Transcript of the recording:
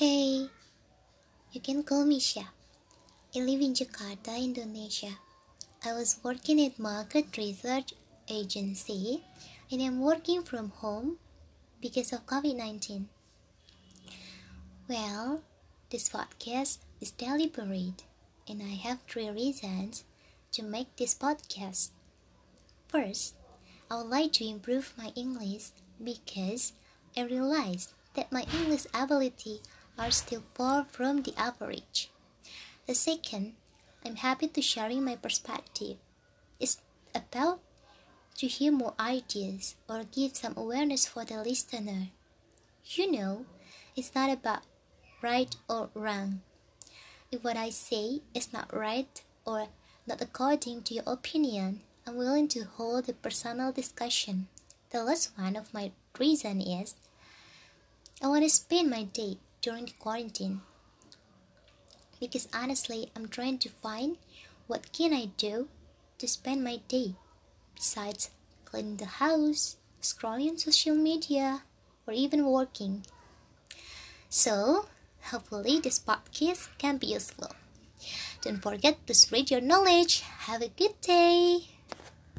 Hey, you can call me Sha. I live in Jakarta, Indonesia. I was working at market research agency and I'm working from home because of COVID-19. Well, this podcast is deliberate and I have three reasons to make this podcast. First, I would like to improve my English because I realized that my English ability are still far from the average. The second, I'm happy to sharing my perspective. It's about to hear more ideas or give some awareness for the listener. You know, it's not about right or wrong. If what I say is not right or not according to your opinion, I'm willing to hold a personal discussion. The last one of my reason is I want to spend my day during the quarantine because honestly I'm trying to find what can I do to spend my day besides cleaning the house, scrolling social media, or even working. So, hopefully this podcast can be useful. Don't forget to spread your knowledge. Have a good day.